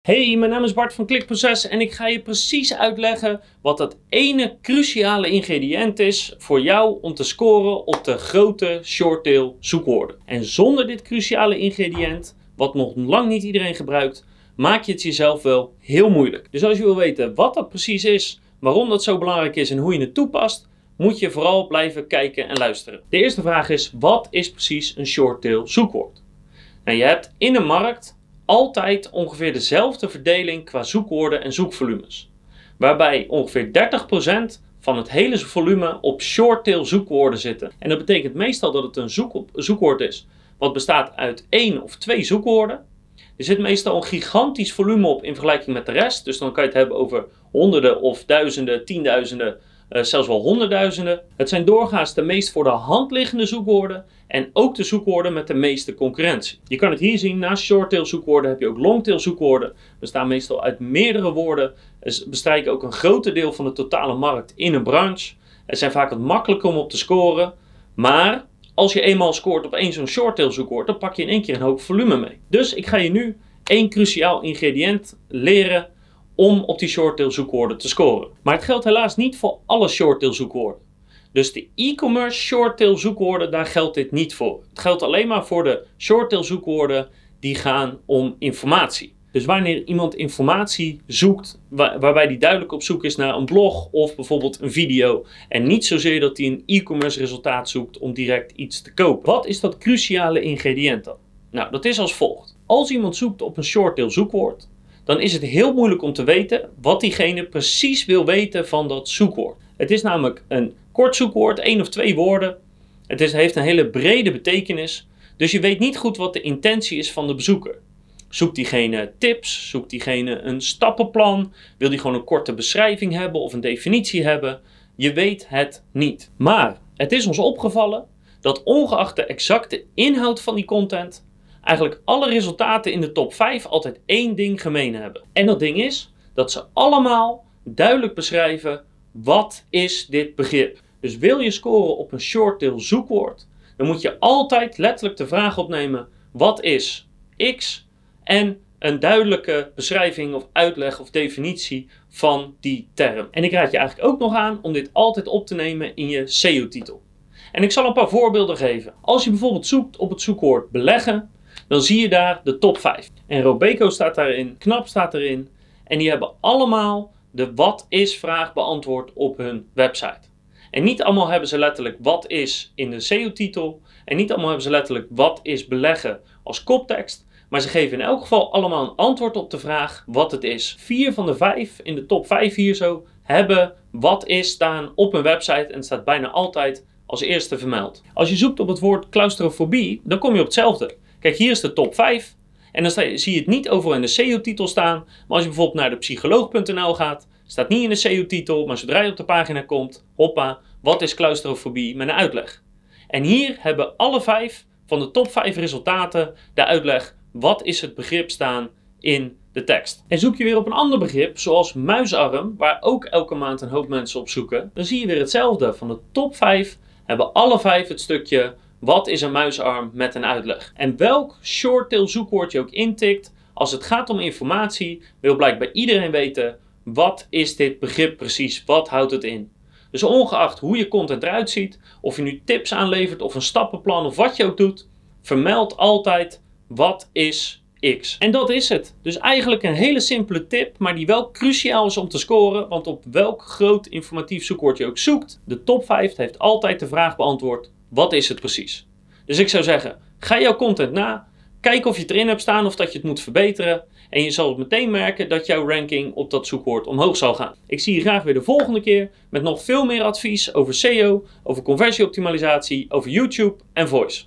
Hey, mijn naam is Bart van Klikproces en ik ga je precies uitleggen wat dat ene cruciale ingrediënt is voor jou om te scoren op de grote shorttail zoekwoorden. En zonder dit cruciale ingrediënt, wat nog lang niet iedereen gebruikt, maak je het jezelf wel heel moeilijk. Dus als je wil weten wat dat precies is, waarom dat zo belangrijk is en hoe je het toepast, moet je vooral blijven kijken en luisteren. De eerste vraag is: wat is precies een shorttail zoekwoord? Nou, je hebt in de markt altijd ongeveer dezelfde verdeling qua zoekwoorden en zoekvolumes. Waarbij ongeveer 30% van het hele volume op short-tail zoekwoorden zitten. En dat betekent meestal dat het een zoek zoekwoord is wat bestaat uit één of twee zoekwoorden. Er zit meestal een gigantisch volume op in vergelijking met de rest. Dus dan kan je het hebben over honderden of duizenden, tienduizenden uh, zelfs wel honderdduizenden. Het zijn doorgaans de meest voor de hand liggende zoekwoorden en ook de zoekwoorden met de meeste concurrentie. Je kan het hier zien, naast shorttail zoekwoorden heb je ook longtail zoekwoorden. Bestaan meestal uit meerdere woorden, ze bestrijken ook een groot deel van de totale markt in een branche. Het zijn vaak wat makkelijker om op te scoren, maar als je eenmaal scoort op één zo'n shorttail zoekwoord, dan pak je in één keer een hoop volume mee. Dus ik ga je nu één cruciaal ingrediënt leren om op die shorttail zoekwoorden te scoren. Maar het geldt helaas niet voor alle shorttail zoekwoorden. Dus de e-commerce shorttail zoekwoorden, daar geldt dit niet voor. Het geldt alleen maar voor de shorttail zoekwoorden die gaan om informatie. Dus wanneer iemand informatie zoekt, waarbij die duidelijk op zoek is naar een blog of bijvoorbeeld een video, en niet zozeer dat hij een e-commerce resultaat zoekt om direct iets te kopen. Wat is dat cruciale ingrediënt dan? Nou, dat is als volgt. Als iemand zoekt op een shorttail zoekwoord, dan is het heel moeilijk om te weten wat diegene precies wil weten van dat zoekwoord. Het is namelijk een kort zoekwoord, één of twee woorden. Het heeft een hele brede betekenis, dus je weet niet goed wat de intentie is van de bezoeker. Zoekt diegene tips? Zoekt diegene een stappenplan? Wil die gewoon een korte beschrijving hebben of een definitie hebben? Je weet het niet. Maar het is ons opgevallen dat ongeacht de exacte inhoud van die content, eigenlijk alle resultaten in de top 5 altijd één ding gemeen hebben. En dat ding is dat ze allemaal duidelijk beschrijven wat is dit begrip. Dus wil je scoren op een shorttail zoekwoord, dan moet je altijd letterlijk de vraag opnemen: wat is X? En een duidelijke beschrijving of uitleg of definitie van die term. En ik raad je eigenlijk ook nog aan om dit altijd op te nemen in je SEO-titel. En ik zal een paar voorbeelden geven. Als je bijvoorbeeld zoekt op het zoekwoord beleggen, dan zie je daar de top 5. En Robeco staat daarin, Knap staat erin. En die hebben allemaal de wat is vraag beantwoord op hun website. En niet allemaal hebben ze letterlijk wat is in de SEO-titel. En niet allemaal hebben ze letterlijk wat is beleggen als koptekst. Maar ze geven in elk geval allemaal een antwoord op de vraag wat het is. Vier van de vijf in de top 5 hier zo hebben wat is staan op hun website. En staat bijna altijd als eerste vermeld. Als je zoekt op het woord claustrofobie, dan kom je op hetzelfde. Kijk, hier is de top 5. En dan zie je het niet overal in de SEO-titel staan. Maar als je bijvoorbeeld naar de psycholoog.nl gaat, staat niet in de SEO-titel, maar zodra je op de pagina komt, hoppa, wat is claustrofobie met een uitleg. En hier hebben alle vijf van de top 5 resultaten de uitleg wat is het begrip staan in de tekst. En zoek je weer op een ander begrip, zoals muisarm, waar ook elke maand een hoop mensen op zoeken, dan zie je weer hetzelfde. Van de top 5 hebben alle vijf het stukje wat is een muisarm met een uitleg? En welk shorttail zoekwoord je ook intikt, als het gaat om informatie, wil blijkbaar iedereen weten wat is dit begrip precies? Wat houdt het in? Dus ongeacht hoe je content eruit ziet, of je nu tips aanlevert of een stappenplan of wat je ook doet, vermeld altijd wat is X. En dat is het. Dus eigenlijk een hele simpele tip, maar die wel cruciaal is om te scoren. Want op welk groot informatief zoekwoord je ook zoekt, de top 5 heeft altijd de vraag beantwoord: wat is het precies? Dus ik zou zeggen, ga jouw content na. Kijk of je het erin hebt staan of dat je het moet verbeteren. En je zal meteen merken dat jouw ranking op dat zoekwoord omhoog zal gaan. Ik zie je graag weer de volgende keer met nog veel meer advies over SEO, over conversieoptimalisatie, over YouTube en voice.